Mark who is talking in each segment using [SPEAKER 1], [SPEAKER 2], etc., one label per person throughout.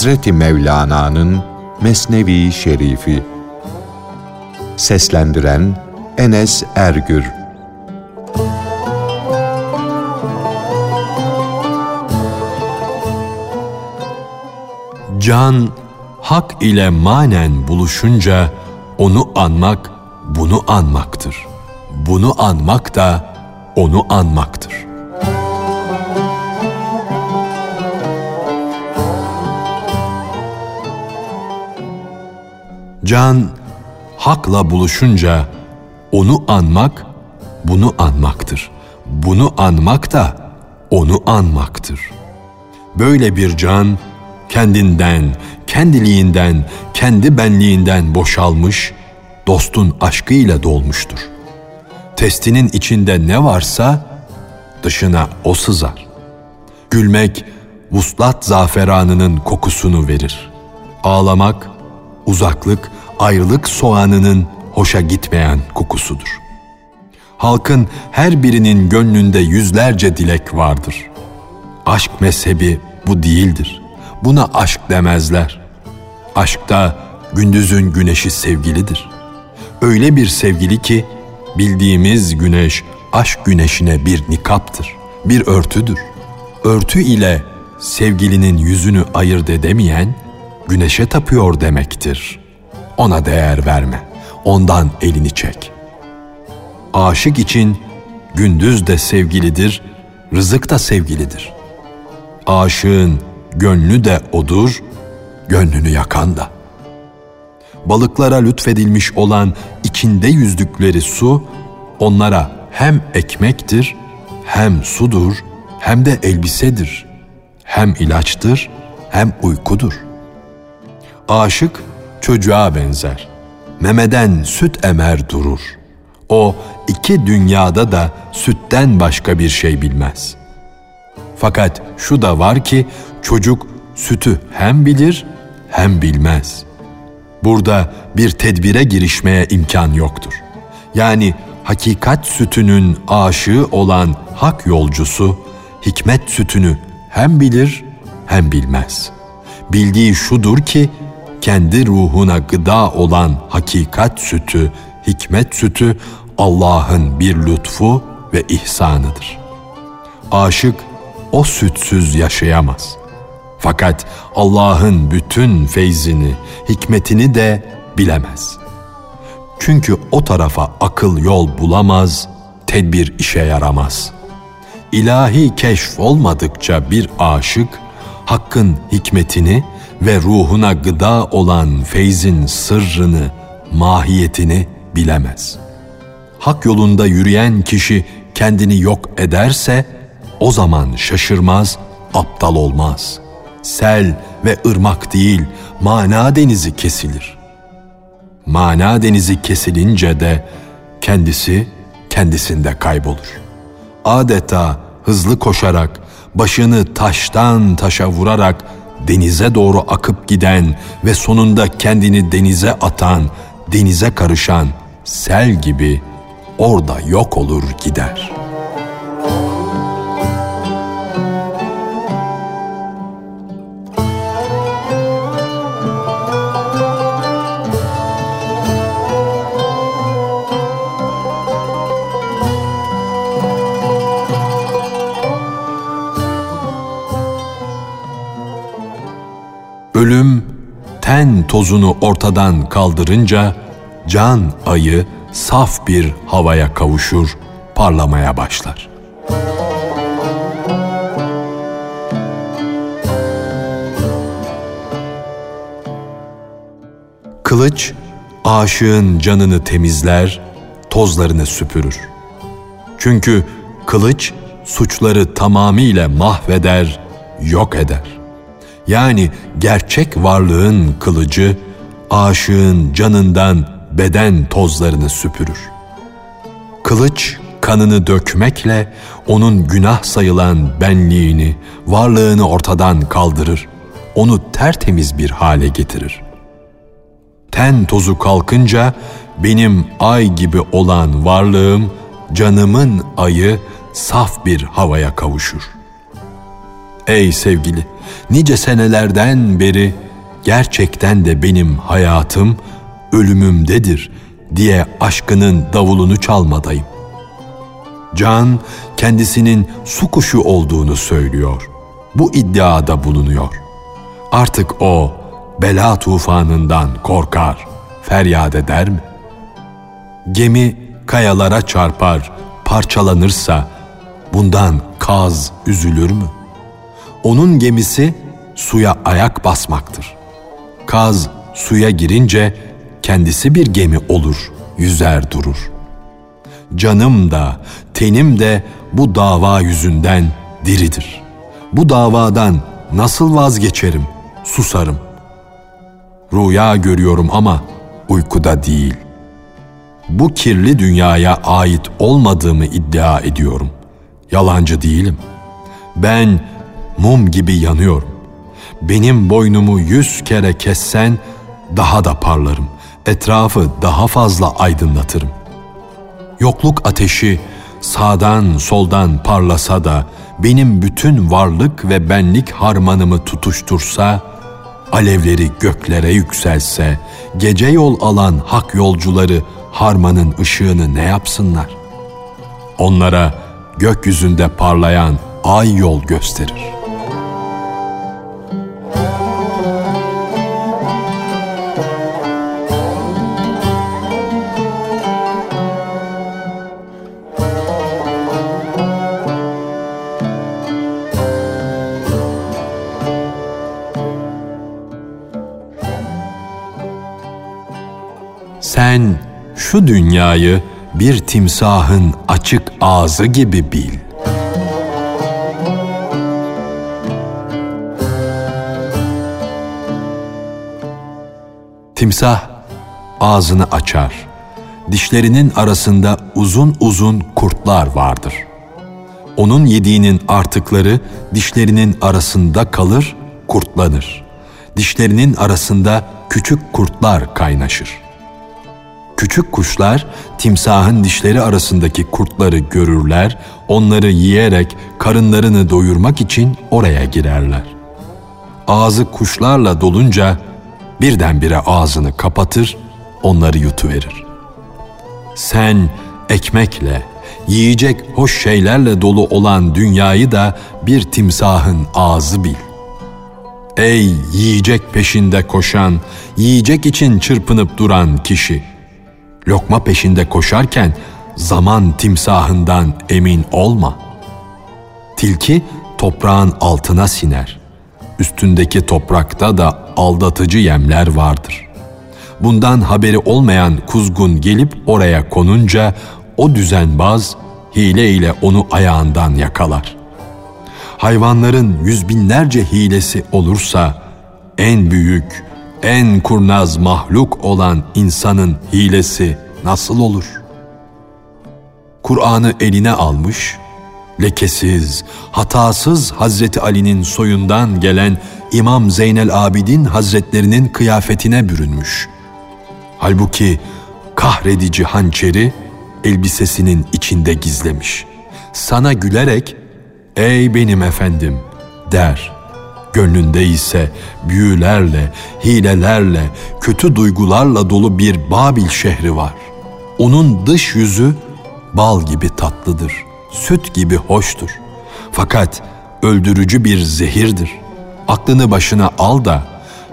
[SPEAKER 1] Hazreti Mevlana'nın Mesnevi Şerifi Seslendiren Enes Ergür
[SPEAKER 2] Can, hak ile manen buluşunca onu anmak, bunu anmaktır. Bunu anmak da onu anmaktır. Can, hakla buluşunca onu anmak, bunu anmaktır. Bunu anmak da onu anmaktır. Böyle bir can, kendinden, kendiliğinden, kendi benliğinden boşalmış, dostun aşkıyla dolmuştur. Testinin içinde ne varsa dışına o sızar. Gülmek, vuslat zaferanının kokusunu verir. Ağlamak, uzaklık, ayrılık soğanının hoşa gitmeyen kokusudur. Halkın her birinin gönlünde yüzlerce dilek vardır. Aşk mezhebi bu değildir. Buna aşk demezler. Aşkta gündüzün güneşi sevgilidir. Öyle bir sevgili ki bildiğimiz güneş aşk güneşine bir nikaptır, bir örtüdür. Örtü ile sevgilinin yüzünü ayırt edemeyen güneşe tapıyor demektir. Ona değer verme, ondan elini çek. Aşık için gündüz de sevgilidir, rızık da sevgilidir. Aşığın gönlü de odur, gönlünü yakan da. Balıklara lütfedilmiş olan içinde yüzdükleri su, onlara hem ekmektir, hem sudur, hem de elbisedir, hem ilaçtır, hem uykudur.'' Aşık çocuğa benzer. Memeden süt emer durur. O iki dünyada da sütten başka bir şey bilmez. Fakat şu da var ki çocuk sütü hem bilir hem bilmez. Burada bir tedbire girişmeye imkan yoktur. Yani hakikat sütünün aşığı olan hak yolcusu hikmet sütünü hem bilir hem bilmez. Bildiği şudur ki kendi ruhuna gıda olan hakikat sütü, hikmet sütü Allah'ın bir lütfu ve ihsanıdır. Aşık o sütsüz yaşayamaz. Fakat Allah'ın bütün feyzini, hikmetini de bilemez. Çünkü o tarafa akıl yol bulamaz, tedbir işe yaramaz. İlahi keşf olmadıkça bir aşık, hakkın hikmetini ve ruhuna gıda olan feyzin sırrını, mahiyetini bilemez. Hak yolunda yürüyen kişi kendini yok ederse o zaman şaşırmaz, aptal olmaz. Sel ve ırmak değil, mana denizi kesilir. Mana denizi kesilince de kendisi kendisinde kaybolur. Adeta hızlı koşarak, başını taştan taşa vurarak denize doğru akıp giden ve sonunda kendini denize atan, denize karışan sel gibi orada yok olur gider.'' Ölüm ten tozunu ortadan kaldırınca can ayı saf bir havaya kavuşur, parlamaya başlar. Kılıç aşığın canını temizler, tozlarını süpürür. Çünkü kılıç suçları tamamıyla mahveder, yok eder. Yani gerçek varlığın kılıcı aşığın canından beden tozlarını süpürür. Kılıç kanını dökmekle onun günah sayılan benliğini, varlığını ortadan kaldırır. Onu tertemiz bir hale getirir. Ten tozu kalkınca benim ay gibi olan varlığım, canımın ayı saf bir havaya kavuşur. Ey sevgili, nice senelerden beri gerçekten de benim hayatım ölümümdedir diye aşkının davulunu çalmadayım. Can kendisinin su kuşu olduğunu söylüyor. Bu iddiada bulunuyor. Artık o bela tufanından korkar, feryat eder mi? Gemi kayalara çarpar, parçalanırsa bundan kaz üzülür mü? Onun gemisi suya ayak basmaktır. Kaz suya girince kendisi bir gemi olur, yüzer durur. Canım da, tenim de bu dava yüzünden diridir. Bu davadan nasıl vazgeçerim, susarım. Rüya görüyorum ama uykuda değil. Bu kirli dünyaya ait olmadığımı iddia ediyorum. Yalancı değilim. Ben mum gibi yanıyorum. Benim boynumu yüz kere kessen daha da parlarım. Etrafı daha fazla aydınlatırım. Yokluk ateşi sağdan soldan parlasa da benim bütün varlık ve benlik harmanımı tutuştursa, alevleri göklere yükselse, gece yol alan hak yolcuları harmanın ışığını ne yapsınlar? Onlara gökyüzünde parlayan ay yol gösterir.'' Şu dünyayı bir timsahın açık ağzı gibi bil. Timsah ağzını açar. Dişlerinin arasında uzun uzun kurtlar vardır. Onun yediğinin artıkları dişlerinin arasında kalır, kurtlanır. Dişlerinin arasında küçük kurtlar kaynaşır.'' Küçük kuşlar timsahın dişleri arasındaki kurtları görürler, onları yiyerek karınlarını doyurmak için oraya girerler. Ağzı kuşlarla dolunca birdenbire ağzını kapatır, onları yutuverir. Sen ekmekle, yiyecek hoş şeylerle dolu olan dünyayı da bir timsahın ağzı bil. Ey yiyecek peşinde koşan, yiyecek için çırpınıp duran kişi! Lokma peşinde koşarken zaman timsahından emin olma. Tilki toprağın altına siner. Üstündeki toprakta da aldatıcı yemler vardır. Bundan haberi olmayan kuzgun gelip oraya konunca o düzenbaz hile ile onu ayağından yakalar. Hayvanların yüz binlerce hilesi olursa en büyük, en kurnaz mahluk olan insanın hilesi nasıl olur? Kur'an'ı eline almış, lekesiz, hatasız Hazreti Ali'nin soyundan gelen İmam Zeynel Abidin Hazretlerinin kıyafetine bürünmüş. Halbuki kahredici hançeri elbisesinin içinde gizlemiş. Sana gülerek, ''Ey benim efendim'' der.'' Gönlünde ise büyülerle, hilelerle, kötü duygularla dolu bir Babil şehri var. Onun dış yüzü bal gibi tatlıdır, süt gibi hoştur. Fakat öldürücü bir zehirdir. Aklını başına al da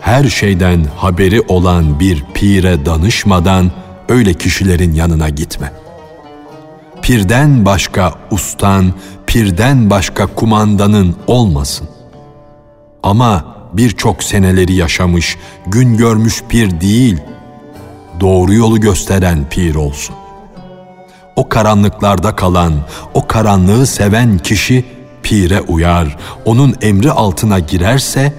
[SPEAKER 2] her şeyden haberi olan bir pire danışmadan öyle kişilerin yanına gitme. Pirden başka ustan, pirden başka kumandanın olmasın. Ama birçok seneleri yaşamış, gün görmüş pir değil, doğru yolu gösteren pir olsun. O karanlıklarda kalan, o karanlığı seven kişi pire uyar, onun emri altına girerse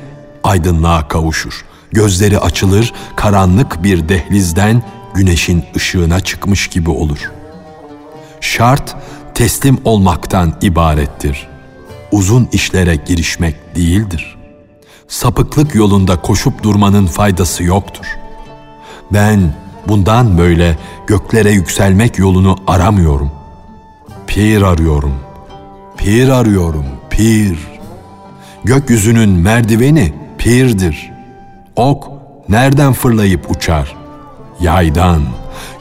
[SPEAKER 2] aydınlığa kavuşur. Gözleri açılır, karanlık bir dehlizden güneşin ışığına çıkmış gibi olur. Şart teslim olmaktan ibarettir. Uzun işlere girişmek değildir.'' Sapıklık yolunda koşup durmanın faydası yoktur. Ben bundan böyle göklere yükselmek yolunu aramıyorum. Pir arıyorum. Pir arıyorum, pir. Gökyüzünün merdiveni pirdir. Ok nereden fırlayıp uçar? Yaydan.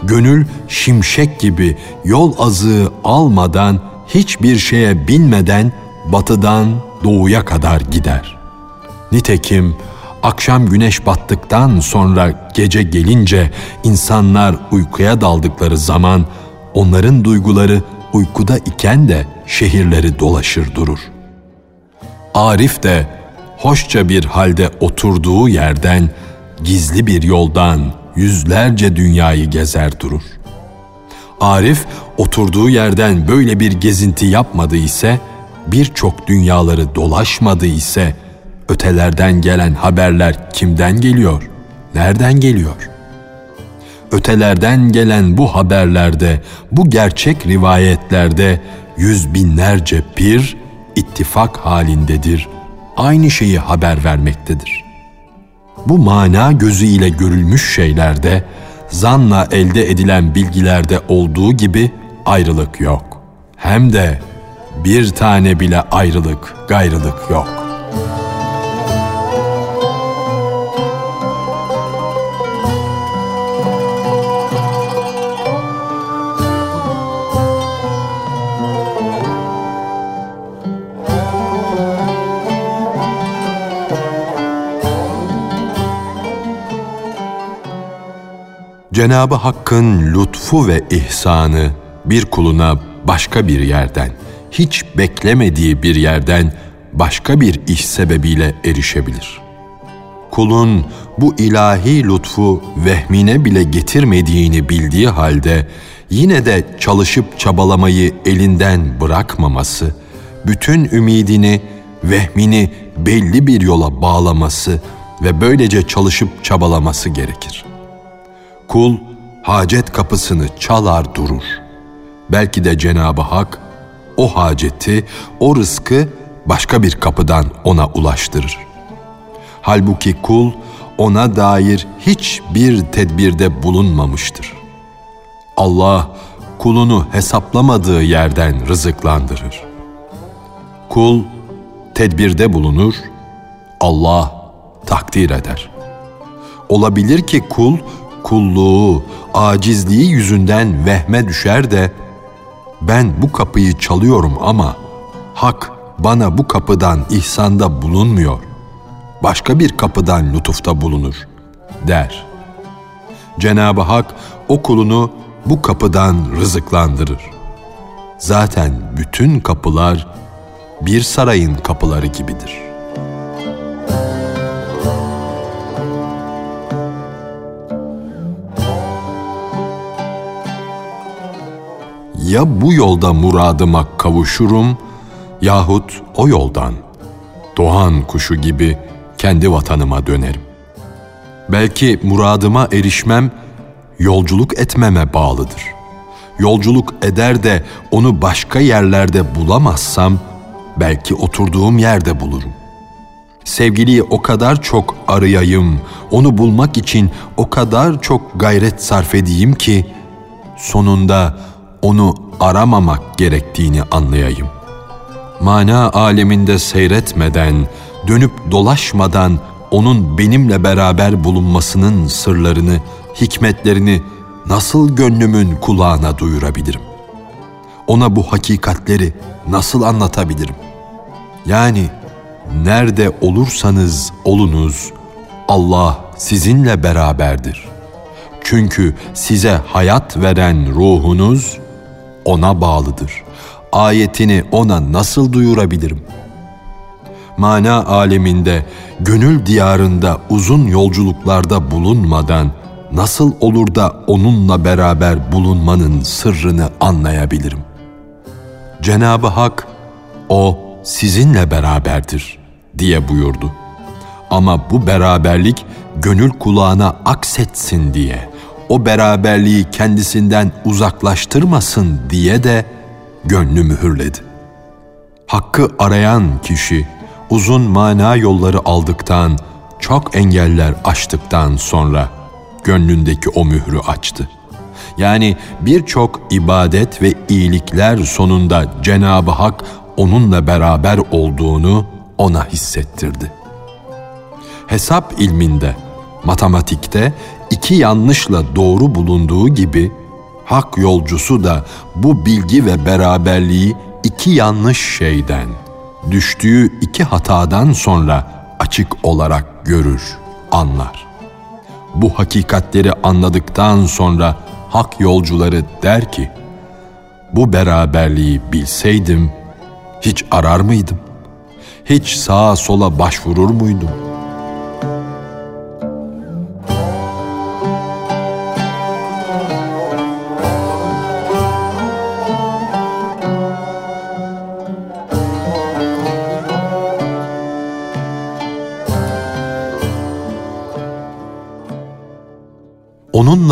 [SPEAKER 2] Gönül şimşek gibi yol azığı almadan, hiçbir şeye binmeden batıdan doğuya kadar gider. Nitekim akşam güneş battıktan sonra gece gelince insanlar uykuya daldıkları zaman onların duyguları uykuda iken de şehirleri dolaşır durur. Arif de hoşça bir halde oturduğu yerden gizli bir yoldan yüzlerce dünyayı gezer durur. Arif oturduğu yerden böyle bir gezinti yapmadı ise, birçok dünyaları dolaşmadı ise, ötelerden gelen haberler kimden geliyor, nereden geliyor? Ötelerden gelen bu haberlerde, bu gerçek rivayetlerde yüz binlerce pir ittifak halindedir, aynı şeyi haber vermektedir. Bu mana gözüyle görülmüş şeylerde, zanla elde edilen bilgilerde olduğu gibi ayrılık yok. Hem de bir tane bile ayrılık, gayrılık yok.'' Cenabı Hakk'ın lütfu ve ihsanı bir kuluna başka bir yerden, hiç beklemediği bir yerden başka bir iş sebebiyle erişebilir. Kulun bu ilahi lütfu vehmine bile getirmediğini bildiği halde yine de çalışıp çabalamayı elinden bırakmaması, bütün ümidini, vehmini belli bir yola bağlaması ve böylece çalışıp çabalaması gerekir. Kul hacet kapısını çalar durur. Belki de Cenab-ı Hak o haceti, o rızkı başka bir kapıdan ona ulaştırır. Halbuki kul ona dair hiçbir tedbirde bulunmamıştır. Allah kulunu hesaplamadığı yerden rızıklandırır. Kul tedbirde bulunur, Allah takdir eder. Olabilir ki kul kulluğu, acizliği yüzünden vehme düşer de ben bu kapıyı çalıyorum ama hak bana bu kapıdan ihsanda bulunmuyor. Başka bir kapıdan lütufta bulunur der. Cenab-ı Hak o kulunu bu kapıdan rızıklandırır. Zaten bütün kapılar bir sarayın kapıları gibidir.'' Ya bu yolda muradıma kavuşurum yahut o yoldan doğan kuşu gibi kendi vatanıma dönerim. Belki muradıma erişmem yolculuk etmeme bağlıdır. Yolculuk eder de onu başka yerlerde bulamazsam belki oturduğum yerde bulurum. Sevgiliyi o kadar çok arayayım, onu bulmak için o kadar çok gayret sarf edeyim ki sonunda onu aramamak gerektiğini anlayayım. Mana aleminde seyretmeden, dönüp dolaşmadan onun benimle beraber bulunmasının sırlarını, hikmetlerini nasıl gönlümün kulağına duyurabilirim? Ona bu hakikatleri nasıl anlatabilirim? Yani nerede olursanız olunuz Allah sizinle beraberdir. Çünkü size hayat veren ruhunuz ona bağlıdır. Ayetini ona nasıl duyurabilirim? Mana aleminde, gönül diyarında uzun yolculuklarda bulunmadan nasıl olur da onunla beraber bulunmanın sırrını anlayabilirim? Cenab-ı Hak, o sizinle beraberdir diye buyurdu. Ama bu beraberlik gönül kulağına aksetsin diye.'' O beraberliği kendisinden uzaklaştırmasın diye de gönlü mühürledi. Hakkı arayan kişi uzun mana yolları aldıktan, çok engeller aştıktan sonra gönlündeki o mührü açtı. Yani birçok ibadet ve iyilikler sonunda Cenab-ı Hak onunla beraber olduğunu, ona hissettirdi. Hesap ilminde, matematikte iki yanlışla doğru bulunduğu gibi hak yolcusu da bu bilgi ve beraberliği iki yanlış şeyden, düştüğü iki hatadan sonra açık olarak görür, anlar. Bu hakikatleri anladıktan sonra hak yolcuları der ki, bu beraberliği bilseydim hiç arar mıydım? Hiç sağa sola başvurur muydum?''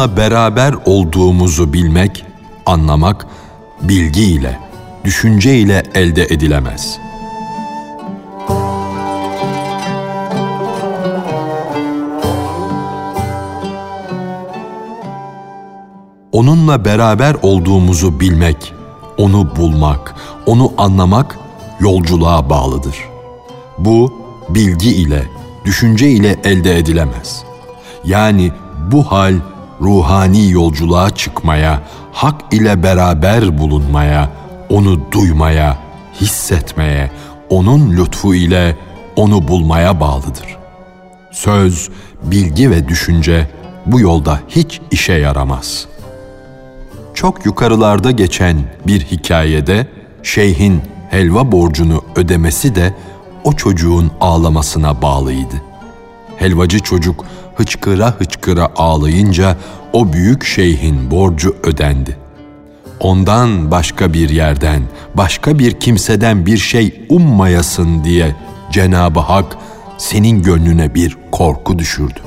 [SPEAKER 2] Onunla beraber olduğumuzu bilmek, anlamak bilgi ile, düşünce ile elde edilemez. Onunla beraber olduğumuzu bilmek, onu bulmak, onu anlamak yolculuğa bağlıdır. Bu bilgi ile, düşünce ile elde edilemez. Yani bu hal ruhani yolculuğa çıkmaya, hak ile beraber bulunmaya, onu duymaya, hissetmeye, onun lütfu ile onu bulmaya bağlıdır. Söz, bilgi ve düşünce bu yolda hiç işe yaramaz. Çok yukarılarda geçen bir hikayede şeyhin helva borcunu ödemesi de o çocuğun ağlamasına bağlıydı. Helvacı çocuk hıçkıra hıçkıra ağlayınca o büyük şeyhin borcu ödendi. Ondan başka bir yerden, başka bir kimseden bir şey ummayasın diye Cenab-ı Hak senin gönlüne bir korku düşürdü.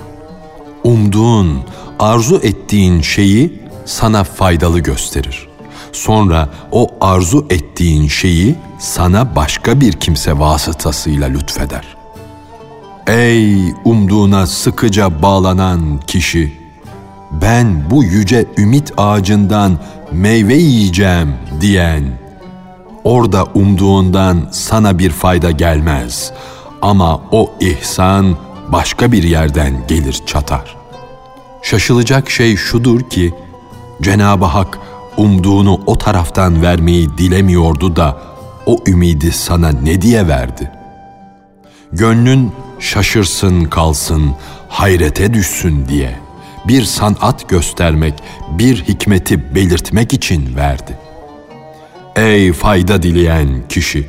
[SPEAKER 2] Umduğun, arzu ettiğin şeyi sana faydalı gösterir. Sonra o arzu ettiğin şeyi sana başka bir kimse vasıtasıyla lütfeder. Ey umduğuna sıkıca bağlanan kişi! Ben bu yüce ümit ağacından meyve yiyeceğim diyen, orada umduğundan sana bir fayda gelmez ama o ihsan başka bir yerden gelir çatar. Şaşılacak şey şudur ki, Cenab-ı Hak umduğunu o taraftan vermeyi dilemiyordu da o ümidi sana ne diye verdi? Gönlün şaşırsın kalsın, hayrete düşsün diye bir sanat göstermek, bir hikmeti belirtmek için verdi. Ey fayda dileyen kişi!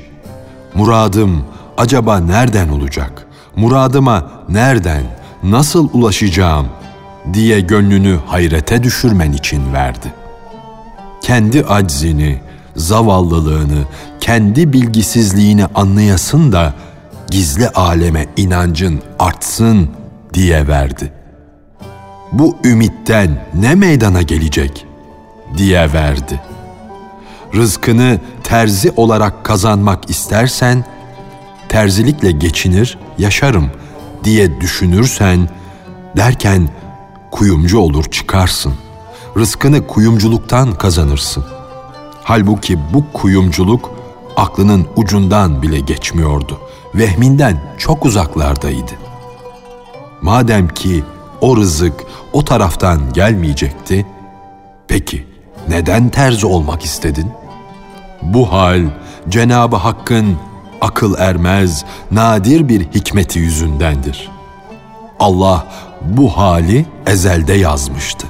[SPEAKER 2] Muradım acaba nereden olacak? Muradıma nereden, nasıl ulaşacağım diye gönlünü hayrete düşürmen için verdi. Kendi aczini, zavallılığını, kendi bilgisizliğini anlayasın da gizli aleme inancın artsın diye verdi. Bu ümitten ne meydana gelecek diye verdi. Rızkını terzi olarak kazanmak istersen terzilikle geçinir, yaşarım diye düşünürsen derken kuyumcu olur çıkarsın. Rızkını kuyumculuktan kazanırsın. Halbuki bu kuyumculuk aklının ucundan bile geçmiyordu vehminden çok uzaklardaydı. Madem ki o rızık o taraftan gelmeyecekti, peki neden terzi olmak istedin? Bu hal Cenabı Hakk'ın akıl ermez, nadir bir hikmeti yüzündendir. Allah bu hali ezelde yazmıştı.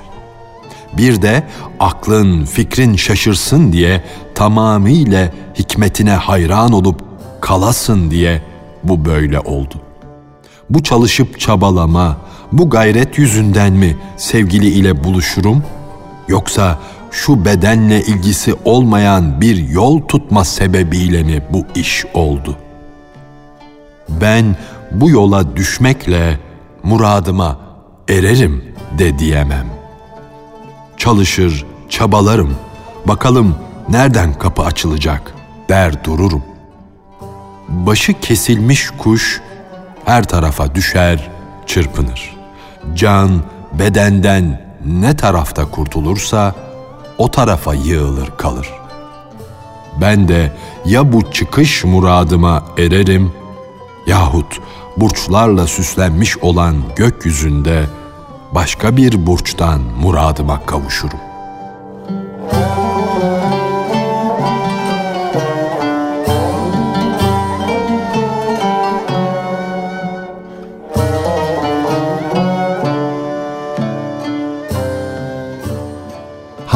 [SPEAKER 2] Bir de aklın, fikrin şaşırsın diye tamamıyla hikmetine hayran olup kalasın diye bu böyle oldu. Bu çalışıp çabalama, bu gayret yüzünden mi sevgili ile buluşurum? Yoksa şu bedenle ilgisi olmayan bir yol tutma sebebiyle mi bu iş oldu? Ben bu yola düşmekle muradıma ererim de diyemem. Çalışır, çabalarım, bakalım nereden kapı açılacak der dururum başı kesilmiş kuş her tarafa düşer, çırpınır. Can bedenden ne tarafta kurtulursa o tarafa yığılır kalır. Ben de ya bu çıkış muradıma ererim yahut burçlarla süslenmiş olan gökyüzünde başka bir burçtan muradıma kavuşurum.